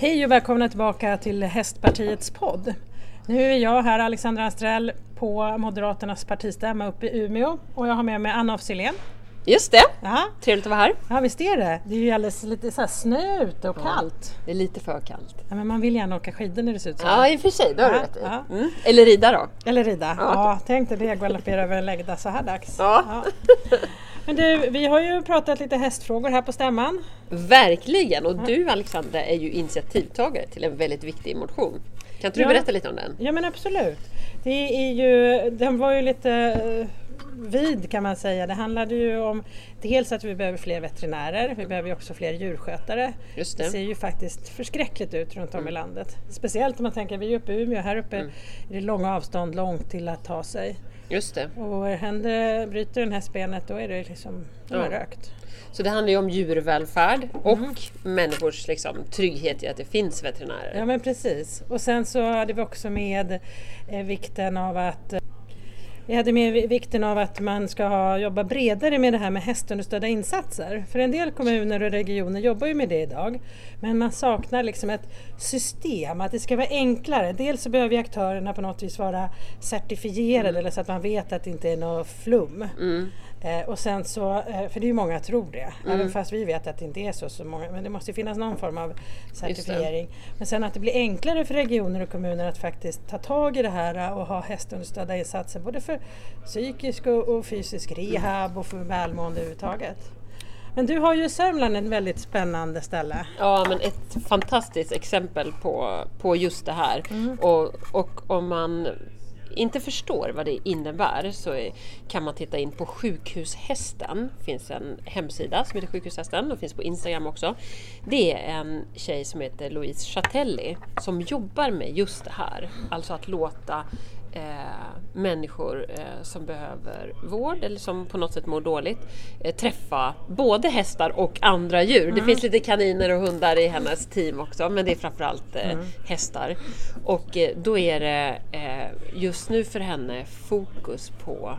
Hej och välkomna tillbaka till Hästpartiets podd. Nu är jag här, Alexandra Anstrell, på Moderaternas partistämma uppe i Umeå och jag har med mig Anna af Sillén. Just det, Ja. trevligt att vara här. ja, visst är det. Det är ju alldeles lite så här snö ute och kallt. Det är lite för kallt. Ja, men man vill gärna åka skidor när det ser ut så. Ja, i och för sig, det har du Ja, rätt i. ja. Mm. Eller rida då. Eller rida. Ja. Ja. tänk dig det, galoppera över en läggda så här dags. Ja. Men du, vi har ju pratat lite hästfrågor här på stämman. Verkligen! Och du Alexandra är ju initiativtagare till en väldigt viktig motion. Kan inte du Ja. berätta lite om den? Ja men absolut. Det är ju, den var ju lite eh, vid kan man säga. Det handlade ju om dels att vi behöver fler veterinärer, vi behöver ju också fler djurskötare. Just Det det. ser ju faktiskt förskräckligt ut runt om i landet. Speciellt om man tänker, vi är uppe i Umeå, här uppe är det långa avstånd långt till att ta sig. Just det. Och händer, bryter den här benet då är det liksom, Ja. rökt. Så det handlar ju om djurvälfärd och människors liksom, trygghet i att det finns veterinärer. Ja men precis. Och sen så hade vi också med eh, vikten av att vi hade med vi- vikten av att man ska ha, jobba bredare med det här med hästunderstödda insatser. För en del kommuner och regioner jobbar ju med det idag. Men man saknar liksom ett system, att det ska vara enklare. Dels så behöver ju aktörerna på något vis vara certifierade eller så att man vet att det inte är något flum. Eh, och sen så, eh, för det är ju många tror det, även fast vi vet att det inte är så, så många, men det måste ju finnas någon form av certifiering. Men sen att det blir enklare för regioner och kommuner att faktiskt ta tag i det här och ha hästunderstödda insatser både för psykisk och, och fysisk rehab och för välmående överhuvudtaget. Men du har ju i Sörmland ett väldigt spännande ställe. Ja, men ett fantastiskt exempel på, på just det här. Och, och om man inte förstår vad det innebär så kan man titta in på Sjukhushästen. Det finns en hemsida som heter Sjukhushästen och finns på Instagram också. Det är en tjej som heter Louise Chatelli som jobbar med just det här. Alltså att låta eh, människor eh, som behöver vård eller som på något sätt mår dåligt eh, träffa både hästar och andra djur. Det finns lite kaniner och hundar i hennes team också men det är framförallt eh, hästar. Och eh, då är det eh, just nu för henne fokus på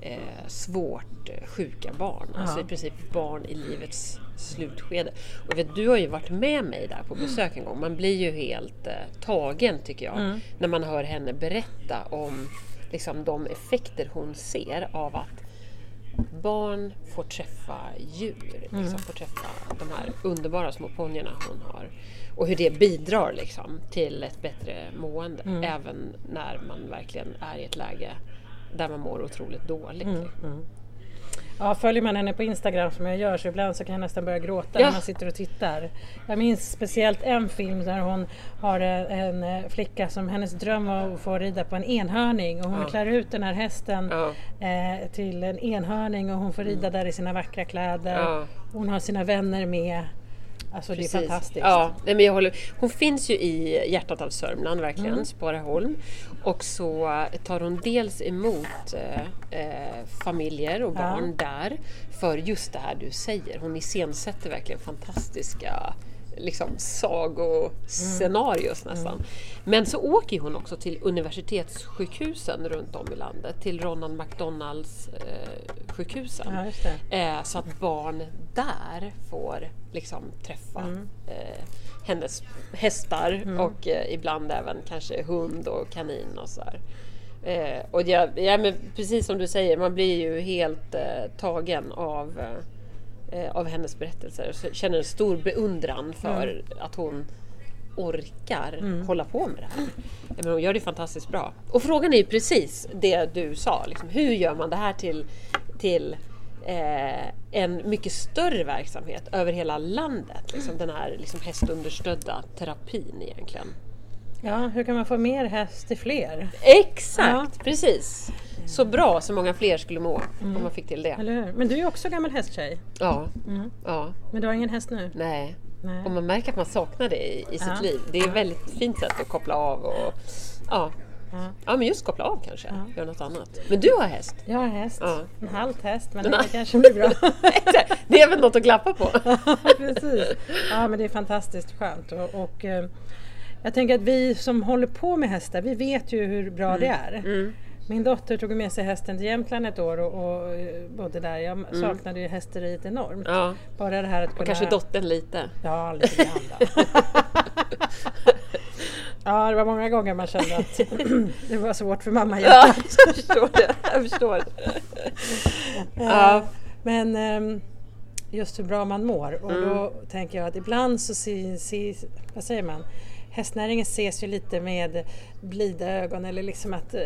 eh, svårt sjuka barn. Alltså i princip barn i livets slutskede. Och vet, du har ju varit med mig där på besök en gång. Man blir ju helt eh, tagen tycker jag när man hör henne berätta om liksom, de effekter hon ser av att barn får träffa djur, liksom, får träffa de här underbara små ponnyerna hon har. Och hur det bidrar liksom, till ett bättre mående även när man verkligen är i ett läge där man mår otroligt dåligt. Ja, följer man henne på Instagram som jag gör så ibland så kan jag nästan börja gråta Ja. när man sitter och tittar. Jag minns speciellt en film där hon har eh, en eh, flicka som hennes dröm var att få rida på en enhörning och hon Ja. klär ut den här hästen Ja. eh, till en enhörning och hon får rida där i sina vackra kläder. Hon har sina vänner med. Alltså det är Precis. fantastiskt. Ja, nej, men jag håller. Hon finns ju i hjärtat av Sörmland verkligen, Mm. Sparaholm. Och så tar hon dels emot eh, eh, familjer och Ja. barn där för just det här du säger. Hon iscensätter verkligen fantastiska liksom, sagoscenarios Mm. nästan. Men så åker hon också till universitetssjukhusen runt om i landet, till Ronald McDonalds eh, sjukhusen. Ja. Eh, så att barn där får liksom träffa Mm. eh, hennes hästar och eh, ibland även kanske hund och kanin och sådär. Eh, och jag, ja, men precis som du säger, man blir ju helt eh, tagen av, eh, av hennes berättelser. Så jag känner en stor beundran för att hon orkar hålla på med det här. Men hon gör det fantastiskt bra. Och frågan är ju precis det du sa. Liksom, hur gör man det här till, till eh, en mycket större verksamhet över hela landet? Liksom, den här liksom, hästunderstödda terapin egentligen. Ja, hur kan man få mer häst till fler? Exakt, precis. Så bra så många fler skulle må om man fick till det. Men du är också gammal hästtjej. Ja, Mm. ja, Men du har ingen häst nu? nej. Nej. Och man märker att man saknar det i, i sitt Ja. liv. Det är ett väldigt fint sätt att koppla av och ja, Ja. ja men just koppla av kanske, göra något annat. Men du har häst? Jag har häst. Ja. En halvt häst, men det kanske blir bra. Det är väl något att klappa på? Precis. Ja, men det är fantastiskt skönt. Och, och, eh, jag tänker att vi som håller på med hästar, vi vet ju hur bra det är. Mm. Min dotter tog med sig hästen till Jämtland ett år och, och eh, bodde där. Jag saknade ju hästeriet enormt. Ja, Bara det här att kunna... och kanske dottern lite. Ja, lite grann. Ja, det var många gånger man kände att det var svårt för mamma Ja, jag förstår det. Jag förstår. Ja. Men ehm, just hur bra man mår och då tänker jag att ibland så ses, vad säger man, hästnäringen ses ju lite med blida ögon eller liksom att eh,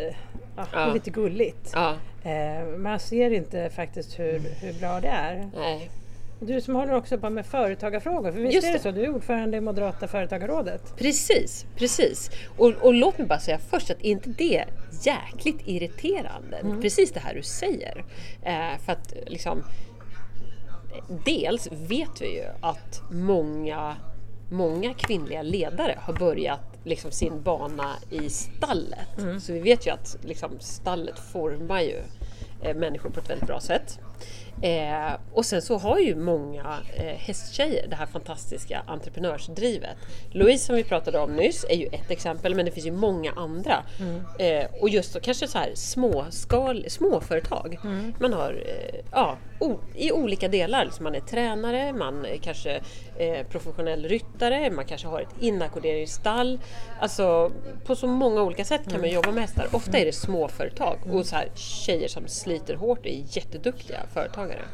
ja, det är lite gulligt. Ja, Eh, Man ser inte faktiskt hur, hur bra det är. nej. Du som håller också på med företagarfrågor, för visst Just är det så? Du är ordförande i Moderata företagarrådet. Precis, precis. Och, och låt mig bara säga först att inte det jäkligt irriterande? Precis det här du säger. Eh, för att liksom, dels vet vi ju att många, många kvinnliga ledare har börjat liksom sin bana i stallet. Så vi vet ju att liksom, stallet formar ju eh, människor på ett väldigt bra sätt. Eh, och sen så har ju många eh, hästtjejer det här fantastiska entreprenörsdrivet. Louise som vi pratade om nyss är ju ett exempel men det finns ju många andra. Eh, och just så, kanske så här småskal, småföretag. Man har eh, ja, o, i olika delar, liksom man är tränare, man är kanske eh, professionell ryttare, man kanske har ett inackorderingsstall. Alltså på så många olika sätt kan man jobba med hästar. Ofta är det småföretag och så här, tjejer som sliter hårt och är jätteduktiga företagare.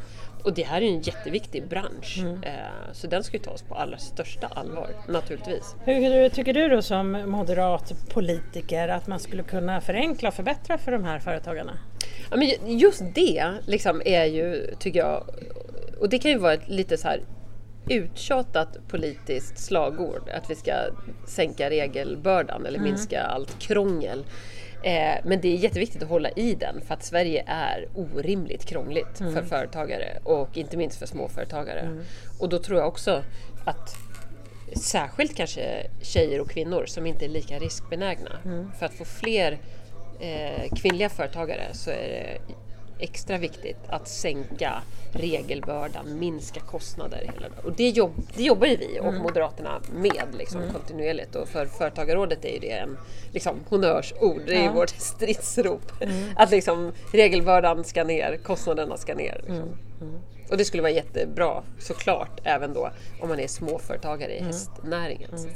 Och det här är ju en jätteviktig bransch. Eh, så den ska ju tas på allra största allvar, naturligtvis. Hur tycker du då som moderat politiker att man skulle kunna förenkla och förbättra för de här företagarna? Ja, men ju- just det liksom är ju, tycker jag, och det kan ju vara ett lite så här uttjatat politiskt slagord, att vi ska sänka regelbördan eller minska allt krångel. Eh, men det är jätteviktigt att hålla i den för att Sverige är orimligt krångligt för företagare och inte minst för småföretagare. Och då tror jag också att särskilt kanske tjejer och kvinnor som inte är lika riskbenägna. För att få fler eh, kvinnliga företagare så är det extra viktigt att sänka regelbördan, minska kostnader. Och det, jobb, det jobbar ju vi och Moderaterna med liksom, kontinuerligt och för Företagarrådet är ju det en liksom, honnörsord, det är ju Ja. vårt stridsrop. Att liksom, regelbördan ska ner, kostnaderna ska ner. Liksom. Och det skulle vara jättebra såklart även då om man är småföretagare i hästnäringen. Så.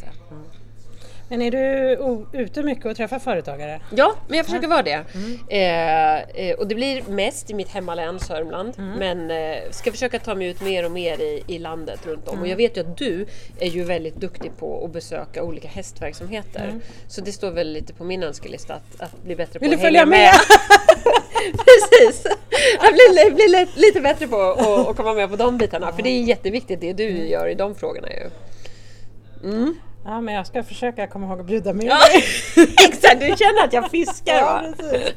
Men är du ute mycket och träffar företagare? Ja, men jag försöker vara det. Eh, eh, och det blir mest i mitt hemmalän Sörmland. Men eh, ska försöka ta mig ut mer och mer i, i landet runt om. Och jag vet ju att du är ju väldigt duktig på att besöka olika hästverksamheter. Så det står väl lite på min önskelista att, att bli bättre på Vill att du följa hänga med? Precis! Jag blir, blir li- lite bättre på att komma med på de bitarna. För det är jätteviktigt det du gör i de frågorna ju. Ja, men jag ska försöka komma ihåg att bjuda med Ja, dig. exakt! Du känner att jag fiskar Ja, va? precis.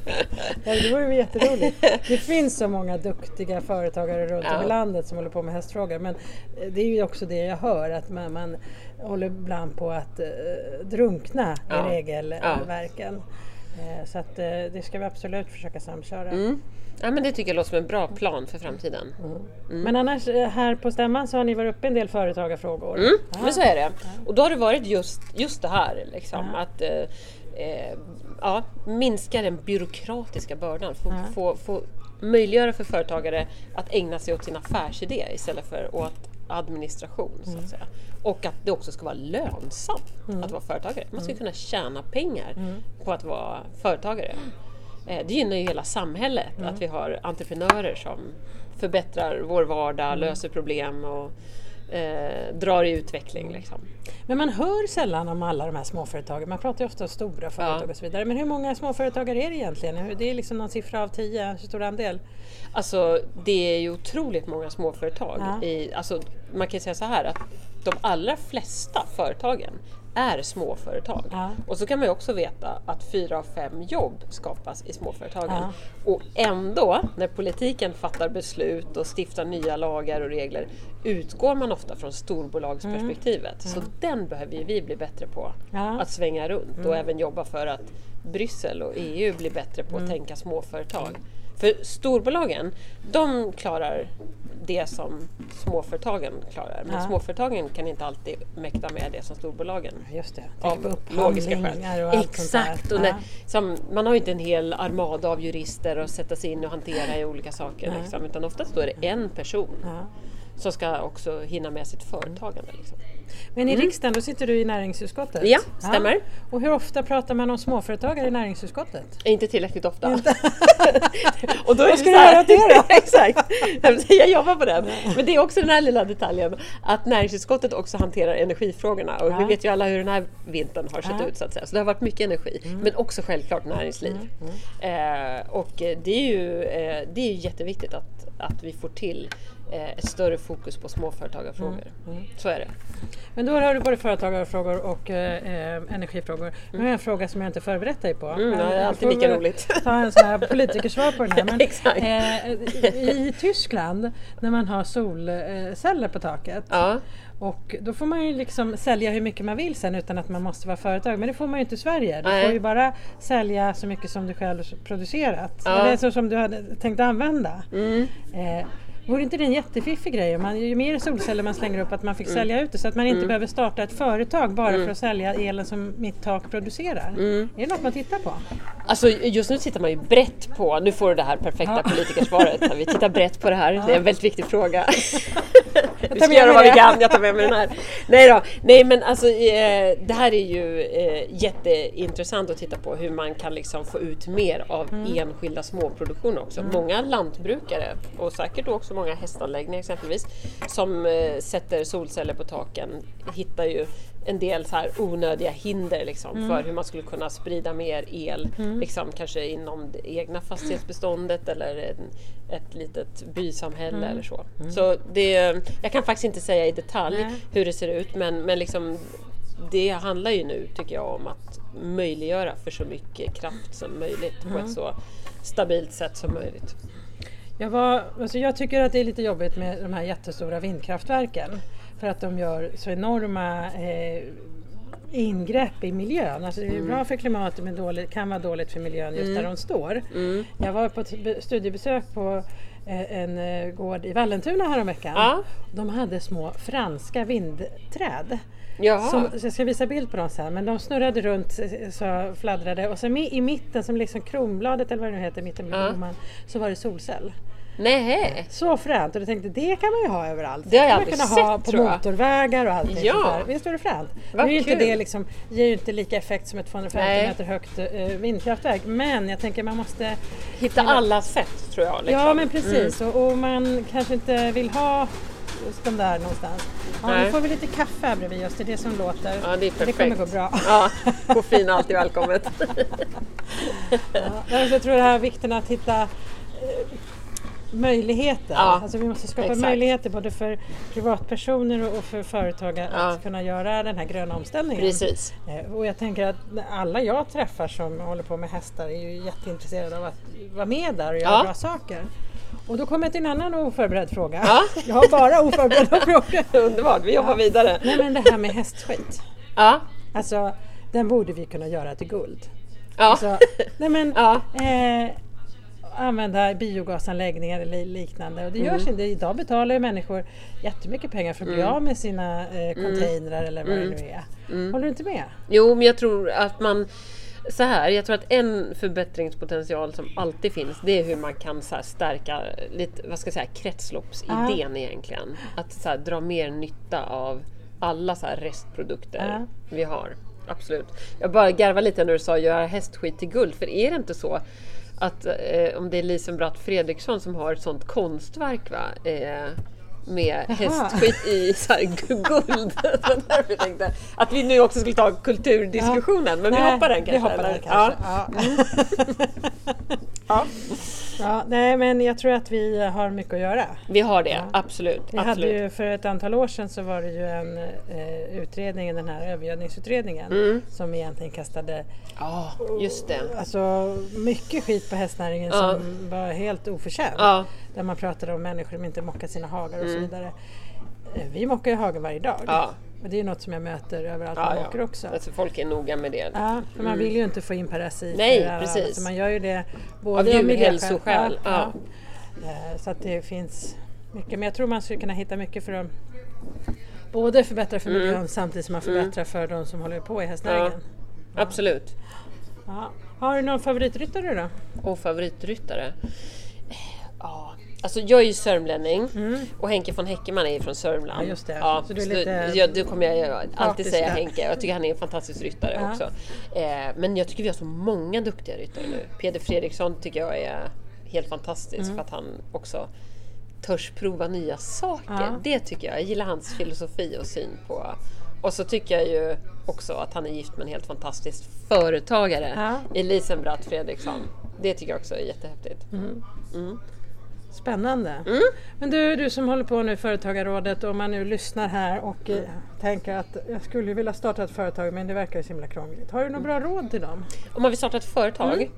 Ja, det vore ju jätteroligt. Det finns så många duktiga företagare runt om Ja. i landet som håller på med hästfrågor. Men eh, det är ju också det jag hör att man, man håller ibland på att eh, drunkna Ja. i regelverken. Eh, så att eh, det ska vi absolut försöka samköra. Mm. Ja, men det tycker jag låter som en bra plan för framtiden. Men annars eh, här på stämman så har ni varit uppe en del företagarfrågor. Mm, Ja. men så är det. Och då har det varit just, just det här, liksom, att eh, eh, ja, minska den byråkratiska bördan. Få, Ja. få, få möjliggöra för företagare att ägna sig åt sin affärsidé istället för åt administration. Så att säga. Och att det också ska vara lönsamt att vara företagare. Man ska kunna tjäna pengar på att vara företagare. Eh, Det gynnar ju hela samhället att vi har entreprenörer som förbättrar vår vardag, löser problem och eh, drar i utveckling. Liksom. Men man hör sällan om alla de här småföretagen. Man pratar ju ofta om stora företag Ja. och så vidare. Men hur många småföretagare är det egentligen? Det är liksom någon siffra av tio, hur stor andel? Alltså det är ju otroligt många småföretag. Ja. I, alltså, man kan säga så här att de allra flesta företagen är småföretag. Ja. Och så kan man ju också veta att fyra av fem jobb skapas i småföretagen. Ja. Och ändå, när politiken fattar beslut och stiftar nya lagar och regler, utgår man ofta från storbolagsperspektivet. Så den behöver ju vi bli bättre på, Ja. att svänga runt och även jobba för att Bryssel och EU blir bättre på att tänka småföretag. För storbolagen, de klarar det som småföretagen klarar. Men Ja. småföretagen kan inte alltid mäkta med det som storbolagen Just det, tänk av logiska skäl. och allt Exakt! sånt Och när, som, man har ju inte en hel armada av jurister att sätta sig in och hantera i olika saker. Liksom, utan oftast då är det en person. Ja. Som ska också hinna med sitt företagande. Liksom. Men i riksdagen, då sitter du i näringsutskottet? Ja, stämmer. Och hur ofta pratar man om småföretagare i näringsutskottet? Inte tillräckligt ofta. och då är Vad ska du göra åt det då? Exakt, jag jobbar på den. Men det är också den här lilla detaljen att näringsutskottet också hanterar energifrågorna och ja. vi vet ju alla hur den här vintern har sett ja. ut så att säga. Så det har varit mycket energi, mm. men också självklart näringsliv. Mm. Mm. Eh, och det är ju eh, det är jätteviktigt att, att vi får till ett större fokus på småföretagarfrågor. Mm. Mm. Så är det. Men då har du både företagarfrågor och eh, eh energifrågor. Mm. Nu har jag en fråga som jag inte förberett dig på. Mm, det är alltid lika roligt. ta en sån här politikersvar på den här. Men, eh, I Tyskland när man har solceller på taket ja. Och då får man ju liksom sälja hur mycket man vill sen utan att man måste vara företag. Men det får man ju inte i Sverige. Du Nej. får ju bara sälja så mycket som du själv producerat. Ja. Eller så som du hade tänkt använda. Mm. Eh, Vore inte det en jättefiffig grej? Man, ju mer solceller man slänger upp att man fick mm. sälja ut det så att man inte mm. behöver starta ett företag bara mm. för att sälja elen som mitt tak producerar. Mm. Är det något man tittar på? Alltså just nu tittar man ju brett på, nu får du det här perfekta ja. politikersvaret, vi tittar brett på det här, ja. det är en väldigt viktig fråga. ska göra vad vi kan, jag tar med mig den här. Nej då, nej men alltså eh, det här är ju eh, jätteintressant att titta på hur man kan liksom få ut mer av mm. enskilda småproduktioner också. Mm. Många lantbrukare och säkert också också många hästanläggningar exempelvis som eh, sätter solceller på taken hittar ju en del så här onödiga hinder liksom, mm. för hur man skulle kunna sprida mer el, mm. liksom, kanske inom det egna fastighetsbeståndet eller en, ett litet bysamhälle mm. eller så. Mm. Så det, jag kan faktiskt inte säga i detalj Nej. hur det ser ut men, men liksom, det handlar ju nu tycker jag om att möjliggöra för så mycket kraft som möjligt på ett mm. så stabilt sätt som möjligt. Jag, var, alltså jag tycker att det är lite jobbigt med de här jättestora vindkraftverken för att de gör så enorma eh, ingrepp i miljön. Alltså det är mm. bra för klimatet men dåligt, kan vara dåligt för miljön just mm. där de står. Mm. Jag var på ett studiebesök på eh, en eh, gård i Vallentuna häromveckan. Ja. De hade små franska vindträd. Som, jag ska visa bild på dem sen, men de snurrade runt så fladdrade och sen i mitten som liksom kronbladet eller vad det nu heter, mitten på blomman, så var det solcell. Nej. Så fränt och jag tänkte det kan man ju ha överallt. Det har jag aldrig sett kunna ha på motorvägar och allting. Ja. Visst var det fränt? Vad nu är inte det liksom, ger ju inte lika effekt som ett 250 Nej. meter högt uh, vindkraftverk men jag tänker man måste hitta alla sätt tror jag. Liksom. Ja men precis mm. och, och, man kanske inte vill ha just de där någonstans. Ja, nu får vi lite kaffe här bredvid oss, det är det som låter. Ja, det, är perfekt. det kommer gå bra. Ja, koffein är alltid välkommet. ja, jag tror det här vikten att hitta möjligheter. Ja, alltså vi måste skapa exakt. möjligheter både för privatpersoner och för företag att ja. kunna göra den här gröna omställningen. Precis. Eh, och jag tänker att alla jag träffar som håller på med hästar är ju jätteintresserade av att vara med där och göra ja. bra saker. Och då kommer jag till en annan oförberedd fråga. Ja. Jag har bara oförberedda frågor. Underbart, vi jobbar vidare. Nej men det här med hästskit. Ja. Alltså, den borde vi kunna göra till guld. Ja. Alltså, nej men, ja. Eh, använda biogasanläggningar eller liknande. Och det mm. görs inte. Idag betalar ju människor jättemycket pengar för att bli mm. av med sina eh, mm. containrar eller vad mm. det nu är. Mm. Håller du inte med? Jo, men jag tror att man så här, jag tror att en förbättringspotential som alltid finns det är hur man kan så stärka lite, vad ska jag säga, kretsloppsidén ah. egentligen. Att så här, dra mer nytta av alla så restprodukter ah. vi har. Absolut. Jag bara garvar lite när du sa göra hästskit till guld, för är det inte så att eh, om det är Lisen Bratt Fredriksson som har ett sånt konstverk va? Eh, med Jaha. hästskit i så här, guld. att vi nu också skulle ta kulturdiskussionen, ja. men vi hoppar den kanske. Vi hoppar den kanske. Ja. Ja. ja. Nej men jag tror att vi har mycket att göra. Vi har det, ja. absolut. Vi absolut. Hade ju, för ett antal år sedan så var det ju en eh, utredning, den här övergödningsutredningen, mm. som egentligen kastade Ja, just det. Alltså mycket skit på hästnäringen ja. som var helt oförtjänt. Ja. Där man pratade om människor som inte mockar sina hagar och mm. så vidare. Eh, vi mockar ju hagen varje dag. Och det är något som jag möter överallt ja, man åker också. Alltså folk är noga med det. Ja, för man mm. vill ju inte få in parasiter. Nej, precis. Alltså man gör ju det både av djurhälsoskäl. Ja, ja. Eh, så att det finns mycket. Men jag tror man skulle kunna hitta mycket för att både förbättra för mm. miljön mm. samtidigt som man förbättrar mm. för de som håller på i hästnäringen. Ja, absolut. Har du någon favoritryttare då? Och favoritryttare? Ja, Alltså jag är ju sörmlänning och Henke von Häckeman är ju från Sörmland. Mm. Ja, just det. Så du är lite ja, då kommer jag alltid säga. Henke. Jag tycker han är en fantastisk ryttare Ja. också. Eh, men jag tycker vi har så många duktiga ryttare nu. Peder Fredriksson tycker jag är helt fantastisk Mm. för att han också törs prova nya saker. Ja. Det tycker jag. Jag gillar hans filosofi och syn på... Och så tycker jag ju också att han är gift med en helt fantastisk företagare. Ja. Elisen Bratt Fredriksson. Det tycker jag också är jättehäftigt. Spännande. Mm. Men du, du som håller på nu i Företagarrådet, om man nu lyssnar här och eh, tänker att jag skulle vilja starta ett företag men det verkar ju så himla krångligt. Har du några bra råd till dem? Om man vill starta ett företag, Mm.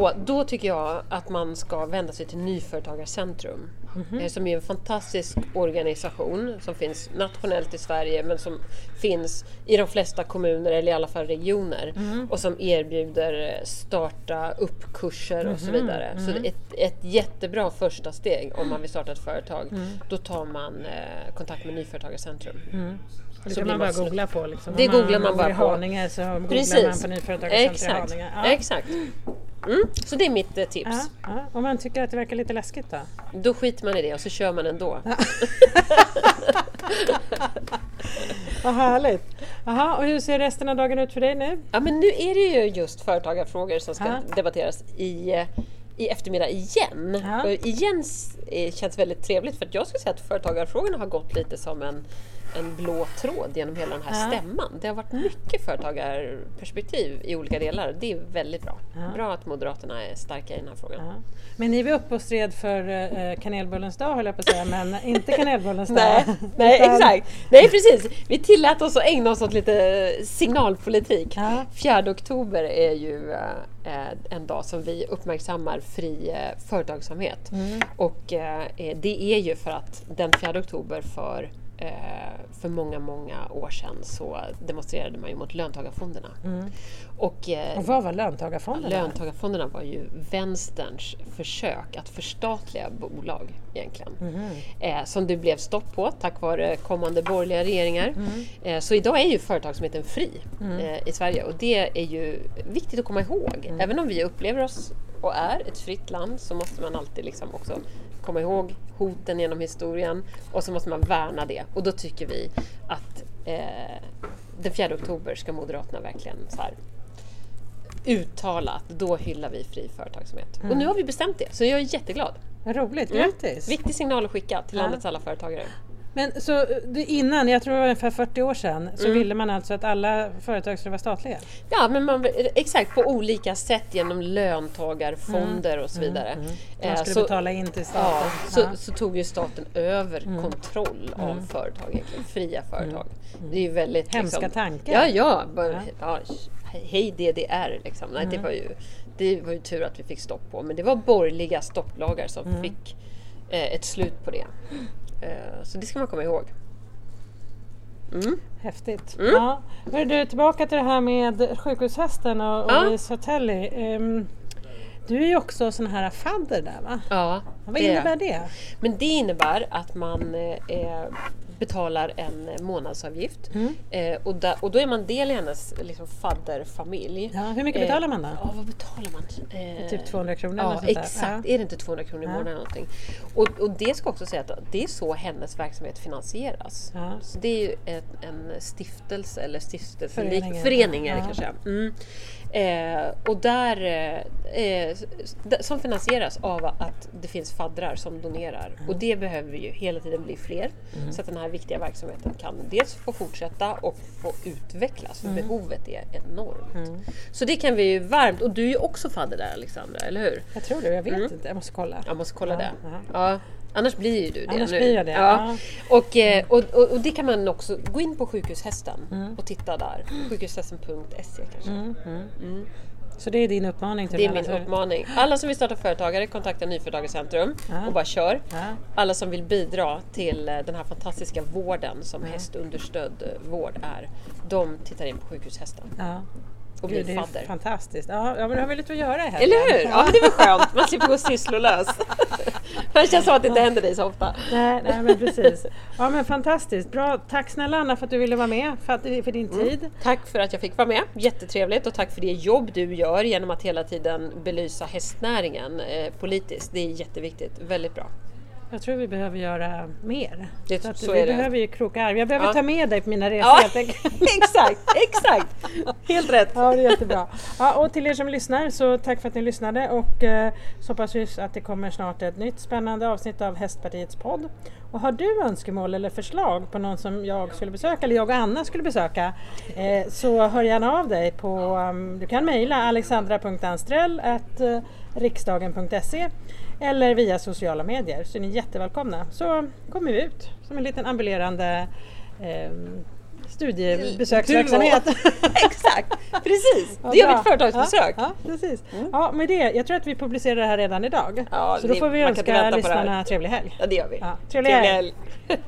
och då tycker jag att man ska vända sig till Nyföretagarcentrum. Mhm. eh, Som är en fantastisk organisation som finns nationellt i Sverige men som finns i de flesta kommuner eller i alla fall regioner. Mm. Och som erbjuder eh, starta upp-kurser och så Mhm. vidare. Så det är ett, ett jättebra första steg om man vill starta ett företag. Mm. Då tar man eh, kontakt med Nyföretagarcentrum. Det Så kan man bara man- googla på. Liksom. Det Om googlar man bara på. Haninge så googlar man på i. Haninge. Ja. Exakt. Mm. Så det är mitt eh, tips. Ja, ja. Om man tycker att det verkar lite läskigt då? Då skiter man i det och så kör man ändå. Vad härligt! Jaha, och hur ser resten av dagen ut för dig nu? Ja men nu är det ju just företagarfrågor som ska Ja. debatteras i, eh, i eftermiddag igen. Ja. Och igen eh, känns väldigt trevligt för att jag skulle säga att företagarfrågorna har gått lite som en, en blå tråd genom hela den här Ja. stämman. Det har varit mycket företagarperspektiv i olika delar. Det är väldigt bra. Ja. Bra att Moderaterna är starka i den här frågan. Ja. Men ni var uppe och stred för eh, kanelbullens dag höll jag på att säga, men inte kanelbullens dag. Nej, nej Utan- exakt. Nej precis. Vi tillät oss att ägna oss åt lite signalpolitik. Ja. 4 oktober är ju eh, en dag som vi uppmärksammar fri eh, företagsamhet. Mm. Och eh, det är ju för att den 4 oktober för eh, för många, många år sedan så demonstrerade man ju mot löntagarfonderna. Och, eh, Mm. Och vad var löntagarfonderna? Löntagarfonderna var ju vänsterns försök att förstatliga bolag egentligen. Mhm. Eh, som det blev stopp på tack vare kommande borgerliga regeringar. Mm. Eh, så idag är ju företagsamheten fri eh, i Sverige och det är ju viktigt att komma ihåg. Mm. Även om vi upplever oss och är ett fritt land så måste man alltid liksom också komma ihåg hoten genom historien och så måste man värna det. Och då tycker vi att eh, den 4 oktober ska Moderaterna verkligen så här, uttala att då hyllar vi fri företagsamhet. Och nu har vi bestämt det, så jag är jätteglad. Roligt, Mm. grattis! Viktig signal att skicka till landets alla företagare. Men så det, innan, jag tror det var ungefär 40 år sedan, så Mm. ville man alltså att alla företag skulle vara statliga? Ja, men man, exakt på olika sätt genom löntagarfonder och så vidare. Man Eh, skulle så- betala in till Ja, staten? så, Ja. så tog ju staten över kontroll av företag, egentligen, fria företag. Det är ju väldigt... Hemska liksom, tankar. Ja, ja, bara, Ja. ja. Hej DDR liksom. Nej, det, var ju, det var ju tur att vi fick stopp på. Men det var borgerliga stopplagar som fick eh, ett slut på det. Eh, så det ska man komma ihåg. Mm. Häftigt. Ja. Hör du, tillbaka till det här med sjukhushästen och, och Ja. Hotelli. Ehm, du är ju också sån här fadder där va? Ja, Vad det- innebär det? Men det innebär att man eh, betalar en månadsavgift Mm. eh, och, da, och då är man del i hennes liksom, fadderfamilj. Ja, hur mycket Eh, betalar man då? Ja, vad betalar man? Eh, Typ 200 kronor Ja, exakt. Ja. Är det inte 200 kronor i Ja. månaden eller någonting? Och, och det ska också säga att det är så hennes verksamhet finansieras. Ja. Så det är ju en, en stiftelse eller stiftelse, Förening, förening är det ja. kanske. Mm. Eh, och där, eh, eh, som finansieras av att det finns faddrar som donerar. Och det behöver ju hela tiden bli fler. Så att den här viktiga verksamheten kan dels få fortsätta och få utvecklas. För behovet är enormt. Så det kan vi ju varmt, och du är ju också fadder där Alexandra, eller hur? Jag tror det, jag vet Mm. inte. Jag måste kolla. Jag måste kolla Ja, det. ja. Ja. Annars blir ju du det Annars nu. blir jag det, Ja. Och, eh, och, och, och det kan man också gå in på Sjukhushästen och titta där. Sjukhushästen.se kanske. Så det är din uppmaning till Det är alla min uppmaning. Alla som vill starta företagare, kontakta Nyföretagarcentrum Ja. och bara kör. Ja. Alla som vill bidra till eh, den här fantastiska vården som hästunderstödd eh, vård är, de tittar in på Sjukhushästen Ja. Och Gud, det är fadder. fantastiskt. Ja, ja, men du har väl lite att göra här. Eller hur? Ja, men det är väl skönt. Man slipper gå sysslolös. det känns som att det inte händer dig så ofta. Nej, nej men precis. Ja men fantastiskt. Bra. Tack snälla Anna för att du ville vara med, för, att, för din Mm. tid. Tack för att jag fick vara med, jättetrevligt och tack för det jobb du gör genom att hela tiden belysa hästnäringen eh, politiskt. Det är jätteviktigt, väldigt bra. Jag tror vi behöver göra mer. Det- så så vi det. behöver ju kroka arm. Jag behöver Ja. ta med dig på mina resor Ja, exakt, exakt! Helt rätt! Ja, det är jättebra. Ja, och till er som lyssnar så tack för att ni lyssnade och eh, så hoppas vi att det kommer snart ett nytt spännande avsnitt av Hästpartiets podd. Och har du önskemål eller förslag på någon som jag skulle besöka eller jag och Anna skulle besöka eh, så hör gärna av dig på, um, du kan mejla alexandra.anstrell riksdagen.se eller via sociala medier så är ni jättevälkomna. Så kommer vi ut som en liten ambulerande eh, studiebesöksverksamhet. exakt, precis! Ja, det gör vi ett företagsbesök. Ja, ja, precis. Ja, med det, jag tror att vi publicerar det här redan idag. Ja, så då får vi önska lyssnarna trevlig helg. Ja, det gör vi. Ja, trevlig helg. helg!